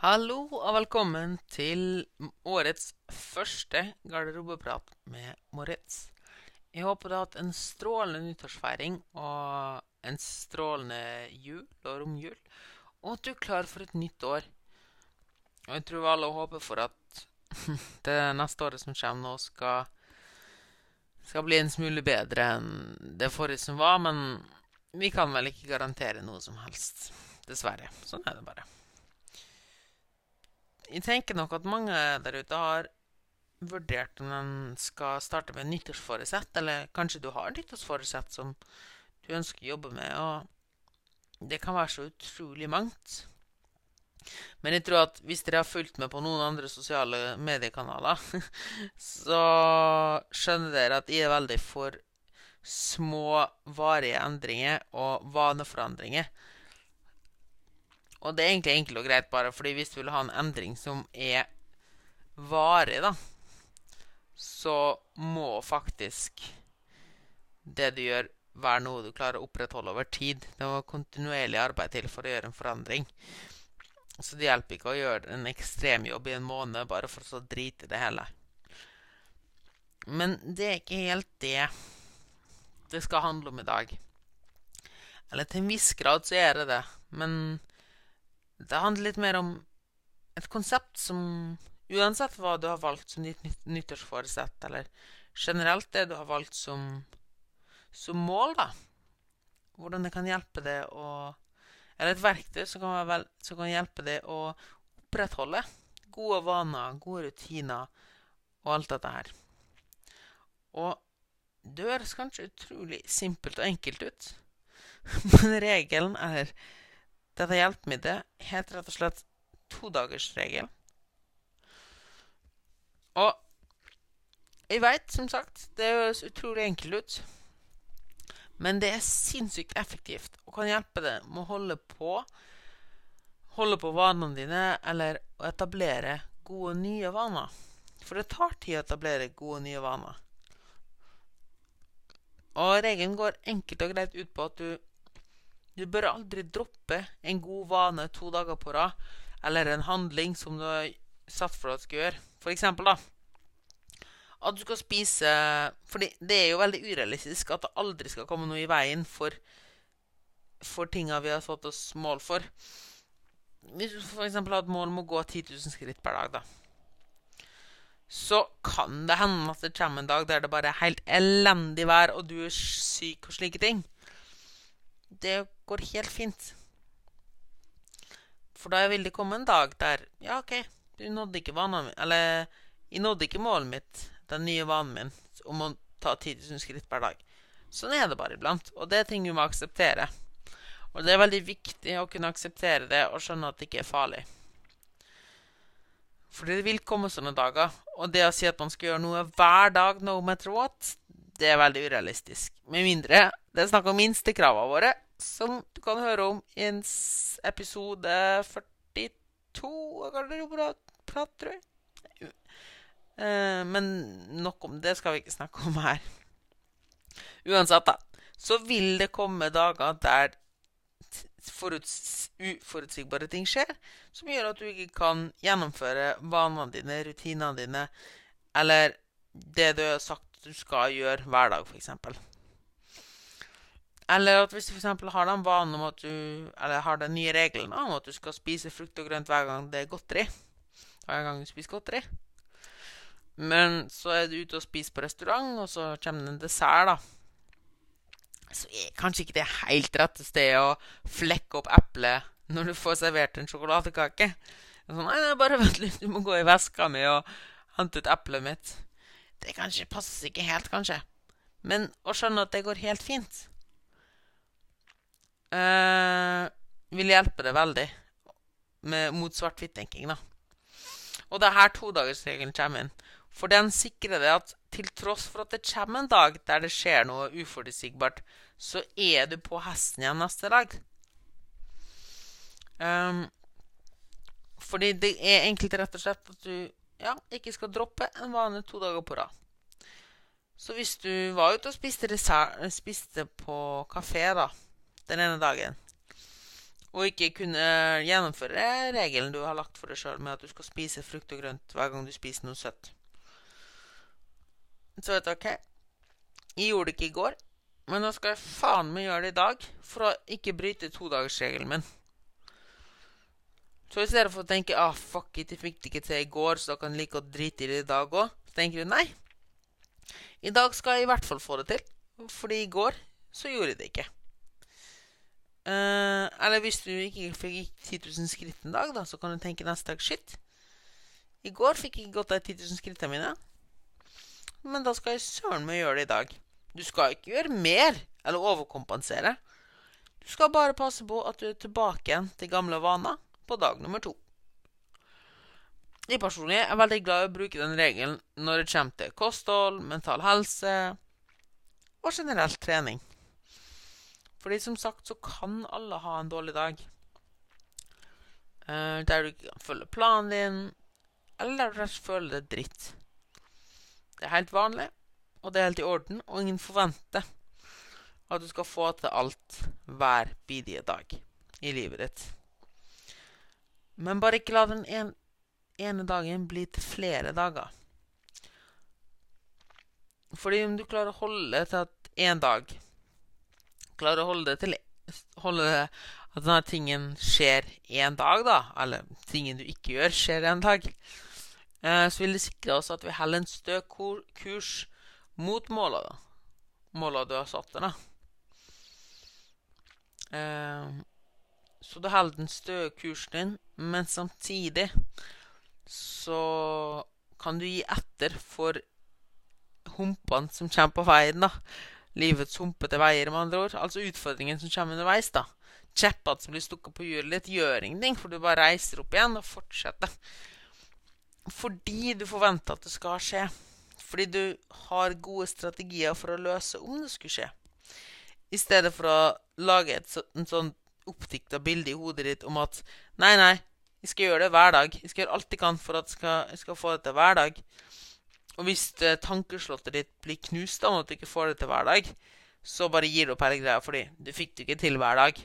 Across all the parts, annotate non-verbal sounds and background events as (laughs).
Hallo og velkommen til årets første garderobeprat med Moritz. Jeg håper du har hatt en strålende nyttårsfeiring og en strålende jul og romjul, og at du er klar for et nytt år. Og jeg tror alle håper for at (laughs) det neste året som kommer nå, skal, skal bli en smule bedre enn det forrige som var, men vi kan vel ikke garantere noe som helst. Dessverre. Sånn er det bare. Jeg tenker nok at mange der ute har vurdert om en skal starte med nyttårsforutsett, eller kanskje du har nyttårsforutsett som du ønsker å jobbe med, og det kan være så utrolig mangt. Men jeg tror at hvis dere har fulgt med på noen andre sosiale mediekanaler, (laughs) så skjønner dere at jeg er veldig for små, varige endringer og vaneforandringer. Og det er egentlig enkelt og greit, bare fordi hvis du vil ha en endring som er varig, da, så må faktisk det du gjør, være noe du klarer å opprettholde over tid. Det må kontinuerlig arbeid til for å gjøre en forandring. Så det hjelper ikke å gjøre en ekstremjobb i en måned bare for å så drite det hele. Men det er ikke helt det det skal handle om i dag. Eller til en viss grad så er det det, men det handler litt mer om et konsept som Uansett hva du har valgt som ditt nyttårsforesett, eller generelt det du har valgt som, som mål, da. Hvordan det kan hjelpe deg å Eller et verktøy som kan, vel, som kan hjelpe deg å opprettholde gode vaner, gode rutiner og alt dette her. Og det høres kanskje utrolig simpelt og enkelt ut, (laughs) men regelen er dette hjelpemiddelet heter rett og slett todagersregel. Og jeg veit, som sagt, det høres utrolig enkelt ut. Men det er sinnssykt effektivt og kan hjelpe deg med å holde på holde på vanene dine eller å etablere gode, nye vaner. For det tar tid å etablere gode, nye vaner. Og regelen går enkelt og greit ut på at du du bør aldri droppe en god vane to dager på rad, eller en handling som du har satt for deg at du skal gjøre. For eksempel, da. At du skal spise For det er jo veldig urealistisk at det aldri skal komme noe i veien for, for tinga vi har satt oss mål for. Hvis du f.eks. har et mål om å gå 10 000 skritt per dag, da. Så kan det hende at det kommer en dag der det bare er helt elendig vær, og du er syk og slike ting det går helt fint. For da vil det komme en dag der Ja, OK, du nådde ikke vanen min Eller jeg nådde ikke målet mitt, den nye vanen min, om å ta 10 000 skritt hver dag. Sånn er det bare iblant. Og det er ting du må akseptere. Og det er veldig viktig å kunne akseptere det og skjønne at det ikke er farlig. For det vil komme sånne dager. Og det å si at man skal gjøre noe hver dag, no matter what, det er veldig urealistisk. Med mindre det er snakk om minstekravene våre, som du kan høre om i en episode 42 av Garderobeprat, tror jeg. Eh, men nok om det skal vi ikke snakke om her. Uansett, da, så vil det komme dager der uforutsigbare ting skjer, som gjør at du ikke kan gjennomføre vanene dine, rutinene dine, eller det du har sagt du skal gjøre hver dag, f.eks. Eller at hvis du f.eks. har den vanen om at du Eller har den nye regelen om at du skal spise frukt og grønt hver gang det er godteri. Hver gang du spiser godteri. Men så er du ute og spiser på restaurant, og så kommer det en dessert, da. Så er kanskje ikke det helt rette stedet å flekke opp eplet når du får servert en sjokoladekake. Sånn, nei, nei, bare vent litt, du må gå i veska mi og hente ut eplet mitt. Det kanskje passer ikke helt, kanskje. Men å skjønne at det går helt fint, uh, vil hjelpe deg veldig med, mot svart-hvitt-tenking, da. Og det er her todagersregelen kommer inn. For den sikrer deg at til tross for at det kommer en dag der det skjer noe uforutsigbart, så er du på hesten igjen neste dag. Um, fordi det er enkelt rett og slett at du ja, ikke skal droppe en vane to dager på rad. Så hvis du var ute og spiste, spiste på kafé da, den ene dagen, og ikke kunne gjennomføre regelen du har lagt for deg sjøl med at du skal spise frukt og grønt hver gang du spiser noe søtt. Så vet du OK, jeg gjorde det ikke i går, men nå skal jeg faen meg gjøre det i dag for å ikke bryte todagersregelen min. Så i stedet for å tenke ah, fuck it, jeg fikk det ikke til i går, så da kan jeg like å drite i det i dag òg, så tenker du nei. I dag skal jeg i hvert fall få det til, fordi i går så gjorde jeg det ikke. Uh, eller hvis du ikke fikk 10 000 skritt en dag, da, så kan du tenke neste dag shit. I går fikk jeg gått de 10 000 skrittene mine, men da skal jeg søren meg gjøre det i dag. Du skal ikke gjøre mer eller overkompensere. Du skal bare passe på at du er tilbake igjen til gamle vaner på dag nummer to. Jeg personlig er veldig glad i å bruke den regelen når det kommer til kosthold, mental helse og generelt trening. Fordi som sagt så kan alle ha en dårlig dag. Uh, der du ikke kan følge planen din, eller der du føler det dritt. Det er helt vanlig, og det er helt i orden, og ingen forventer at du skal få til alt hver bidige dag i livet ditt. Men bare ikke la den en, ene dagen bli til flere dager. Fordi om du klarer å holde til at én dag klarer å holde det til holde det, at denne tingen skjer én dag, da, eller tingen du ikke gjør, skjer en dag, eh, så vil det sikre oss at vi holder en stø kurs mot måla, da. Måla du har satt deg, da. Eh, så du holder den stø kursen din, men samtidig så kan du gi etter for humpene som kommer på veien, da livets humpete veier, med andre ord. Altså utfordringen som kommer underveis, da. Kjeppene som blir stukket på hjulet ditt, gjør ingenting, for du bare reiser opp igjen og fortsetter. Fordi du forventer at det skal skje. Fordi du har gode strategier for å løse om det skulle skje. I stedet for å lage et så, en sånn oppdikta bilde i hodet ditt om at nei, nei, jeg skal gjøre det hver dag. Jeg skal gjøre alt jeg kan for at jeg skal, jeg skal få det til hver dag. Og hvis eh, tankeslottet ditt blir knust av at du ikke får det til hver dag, så bare gir du opp hele greia fordi du fikk det ikke til hver dag.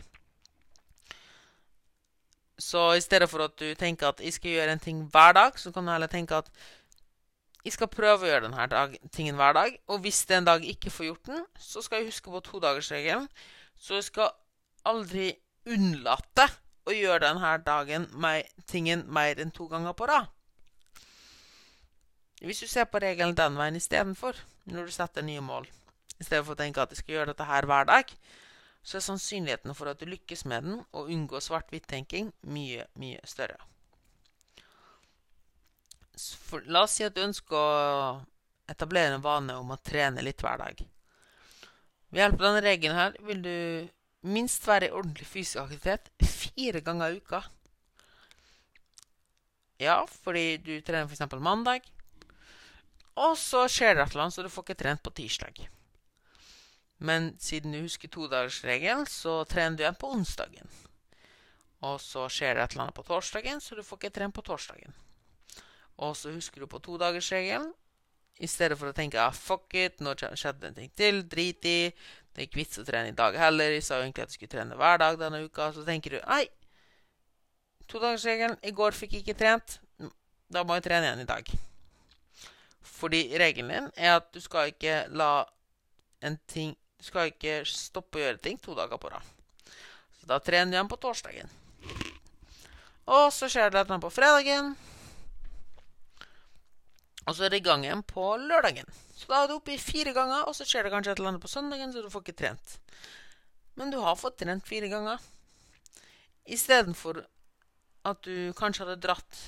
Så i stedet for at du tenker at jeg skal gjøre en ting hver dag, så kan du heller tenke at jeg skal prøve å gjøre denne dag, tingen hver dag. Og hvis det en dag ikke får gjort den, så skal jeg huske på todagersregelen. Så jeg skal aldri unnlate å gjøre denne dagen, tingen mer enn to ganger på rad. Hvis du ser på regelen den veien istedenfor, når du setter nye mål, i stedet for å tenke at du skal gjøre dette her hver dag, så er sannsynligheten for at du lykkes med den og unngår svart-hvitt-tenking, mye, mye større. For, la oss si at du ønsker å etablere en vane om å trene litt hver dag. Ved hjelp av denne regelen her vil du minst være i ordentlig fysisk aktivitet fire ganger i uka. Ja, fordi du trener f.eks. mandag, og så skjer det et eller annet, så du får ikke trent på tirsdag. Men siden du husker todagersregelen, så trener du igjen på onsdagen. Og så skjer det et eller annet på torsdagen, så du får ikke trent på torsdagen. Og så husker du på todagersregelen. I stedet for å tenke ah, fuck it, nå skjedde det en ting til, drit i. Det er ikke vits å trene i dag heller. Jeg sa jo egentlig at jeg skulle trene hver dag denne uka. Så tenker du nei, todagersregelen. I går fikk jeg ikke trent. Da må jeg trene igjen i dag. Fordi regelen din er at du skal ikke la en ting Du skal ikke stoppe å gjøre ting to dager på rad. Så da trener du igjen på torsdagen. Og så skjer det noe på fredagen. Og så er det i gang igjen på lørdagen. Så da er du oppe i fire ganger, og så skjer det kanskje et eller annet på søndagen, så du får ikke trent. Men du har fått trent fire ganger. Istedenfor at du kanskje hadde dratt,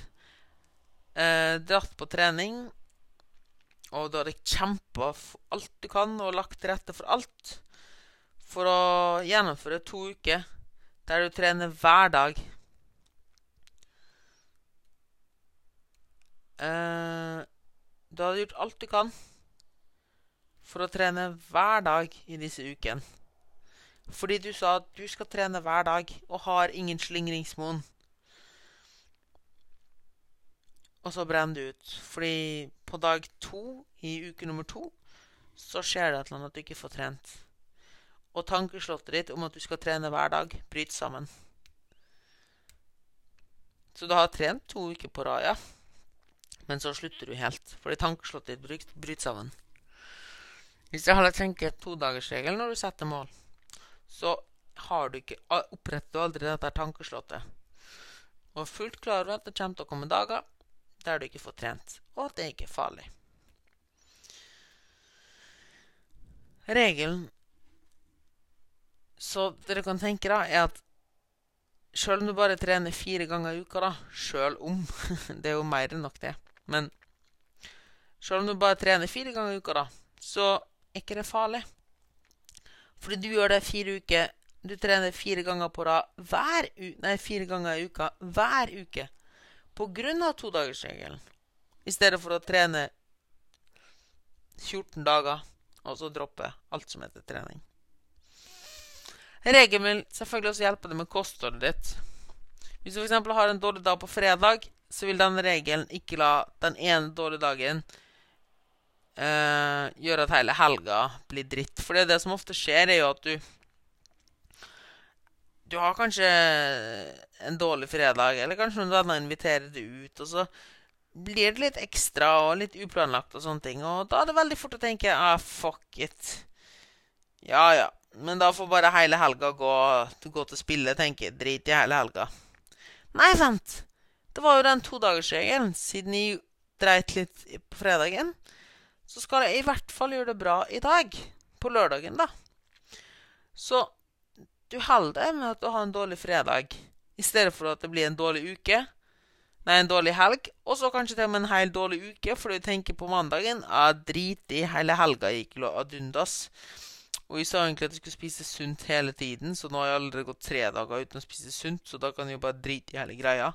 eh, dratt på trening og du hadde kjempa alt du kan og lagt til rette for alt for å gjennomføre to uker der du trener hver dag. Eh, du hadde gjort alt du kan for å trene hver dag i disse ukene. Fordi du sa at du skal trene hver dag og har ingen slingringsmonn. Og så brenner du ut. Fordi på dag to i uke nummer to så skjer det et eller annet at du ikke får trent. Og tankeslottet ditt om at du skal trene hver dag, bryter sammen. Så du har trent to uker på rad, ja. Men så slutter du helt, fordi tankeslottet ditt bryter sammen. Hvis jeg hadde tenkt todagersregel når du setter mål, så har du ikke, oppretter du aldri dette tankeslottet. Og fullt klar over at det kommer til å komme dager der du ikke får trent, og at det ikke er farlig. Regelen så dere kan tenke, da, er at sjøl om du bare trener fire ganger i uka, da Sjøl om. (laughs) det er jo mer enn nok, det. Men sjøl om du bare trener fire ganger i uka, da, så er ikke det farlig. Fordi du gjør det fire uker Du trener fire ganger på rad hver u Nei, fire ganger i uka hver uke. På grunn av todagersregelen. I stedet for å trene 14 dager, og så droppe alt som heter trening. Regelen vil selvfølgelig også hjelpe deg med kostholdet ditt. Hvis du f.eks. har en dårlig dag på fredag, så vil den regelen ikke la den ene dårlige dagen uh, gjøre at hele helga blir dritt. For det, det som ofte skjer, er jo at du Du har kanskje en dårlig fredag, eller kanskje noen venner inviterer deg ut, og så blir det litt ekstra og litt uplanlagt og sånne ting. Og da er det veldig fort å tenke ah, fuck it. Ja, ja. Men da får bare hele helga gå, gå til spille, tenker jeg. Drit i hele helga. Nei, vent. Det var jo den todagersregelen. Siden jeg dreit litt på fredagen, så skal jeg i hvert fall gjøre det bra i dag. På lørdagen, da. Så du holder deg med at du har en dårlig fredag, i stedet for at det blir en dårlig uke. Nei, en dårlig helg, og så kanskje til og med en helt dårlig uke, for du tenker på mandagen ah, drit i hele helga gikk ad undas. Og jeg sa egentlig at jeg skulle spise sunt hele tiden, så nå har jeg allerede gått tre dager uten å spise sunt, så da kan jeg jo bare drite i hele greia.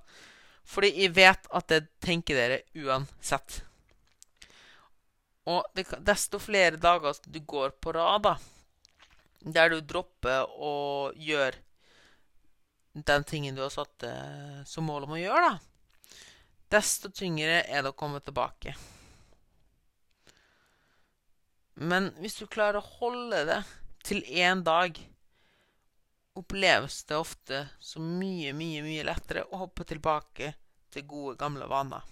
Fordi jeg vet at det tenker dere uansett. Og det, desto flere dager du går på rad, da, der du dropper å gjøre den tingen du har satt eh, som mål om å gjøre, da, desto tyngre er det å komme tilbake. Men hvis du klarer å holde det til én dag, oppleves det ofte som mye, mye, mye lettere å hoppe tilbake til gode, gamle vaner.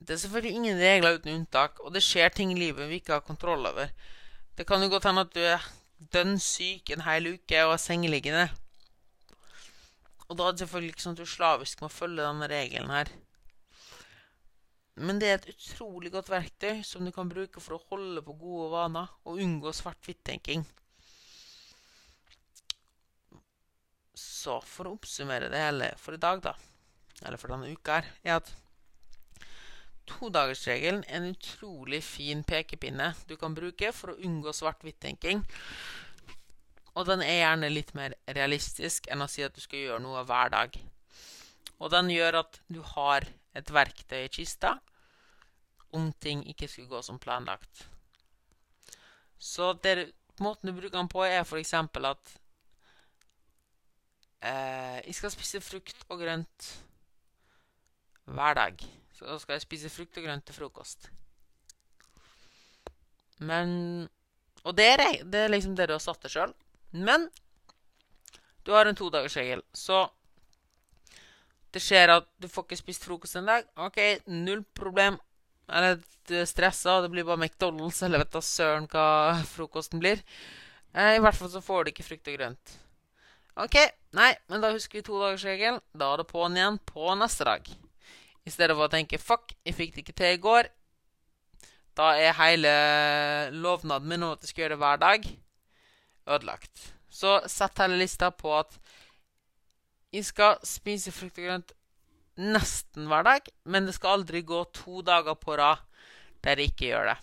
Det er selvfølgelig ingen regler uten unntak, og det skjer ting i livet vi ikke har kontroll over. Det kan jo godt hende at du er dønn syk en hel uke og er sengeliggende. Og da er det selvfølgelig ikke sånn at du slavisk må følge denne regelen her. Men det er et utrolig godt verktøy som du kan bruke for å holde på gode vaner og unngå svart-hvitt-tenking. Så for å oppsummere det hele for i dag, da, eller for denne uka her, er at todagersregelen er en utrolig fin pekepinne du kan bruke for å unngå svart-hvitt-tenking. Og den er gjerne litt mer realistisk enn å si at du skal gjøre noe hver dag. Og den gjør at du har et verktøy i kista om ting ikke skulle gå som planlagt. Så det, måten du bruker den på, er f.eks. at eh, jeg skal spise frukt og grønt hver dag. Så da skal jeg spise frukt og grønt til frokost. Men Og det er, det er liksom det du har satt deg sjøl. Men du har en todagersregel, så det skjer at du får ikke spist frokost en dag. OK, null problem. Eller du er stressa, og det blir bare McDonald's, eller vet da søren hva frokosten blir. Eh, I hvert fall så får du ikke frukt og grønt. OK, nei, men da husker vi todagersregelen. Da er det på'n igjen på neste dag. I stedet for å tenke 'fuck, jeg fikk det ikke til i går', da er hele lovnaden min om at jeg skal gjøre det hver dag, ødelagt. Så sett hele lista på at jeg skal spise frukt og grønt nesten hver dag, men det skal aldri gå to dager på rad der jeg ikke gjør det.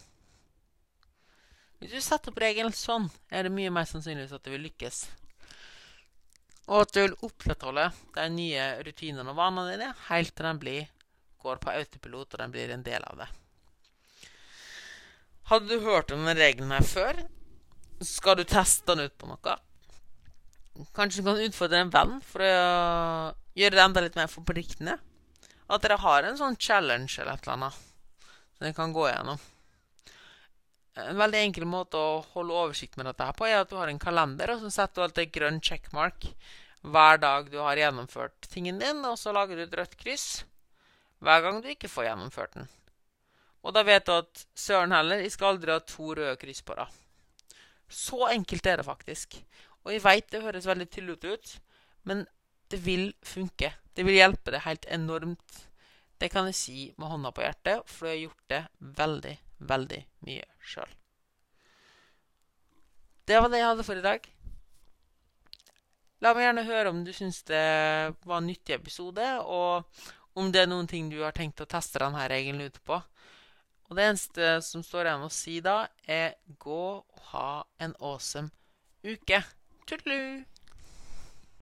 Hvis du setter opp regelen sånn, er det mye mer sannsynlig at det vil lykkes. Og at du vil opprettholde de nye rutinene og vanene dine helt til de blir, går på autopilot og den blir en del av det. Hadde du hørt om denne regelen her før, skal du teste den ut på noe. Kanskje du kan utfordre en venn for å gjøre det enda litt mer forpliktende. At dere har en sånn challenge eller et eller annet som dere kan gå gjennom. En veldig enkel måte å holde oversikt med dette her på, er at du har en kalender, og så setter du alltid grønn checkmark hver dag du har gjennomført tingen din, og så lager du et rødt kryss hver gang du ikke får gjennomført den. Og da vet du at søren heller, jeg skal aldri ha to røde kryss på rad. Så enkelt er det faktisk. Og jeg veit det høres veldig tullete ut, men det vil funke. Det vil hjelpe deg helt enormt. Det kan jeg si med hånda på hjertet, for jeg har gjort det veldig, veldig mye sjøl. Det var det jeg hadde for i dag. La meg gjerne høre om du syns det var en nyttig episode, og om det er noen ting du har tenkt å teste denne regelen ut på. Og det eneste som står igjen å si da, er gå og ha en awesome uke. Tudelu!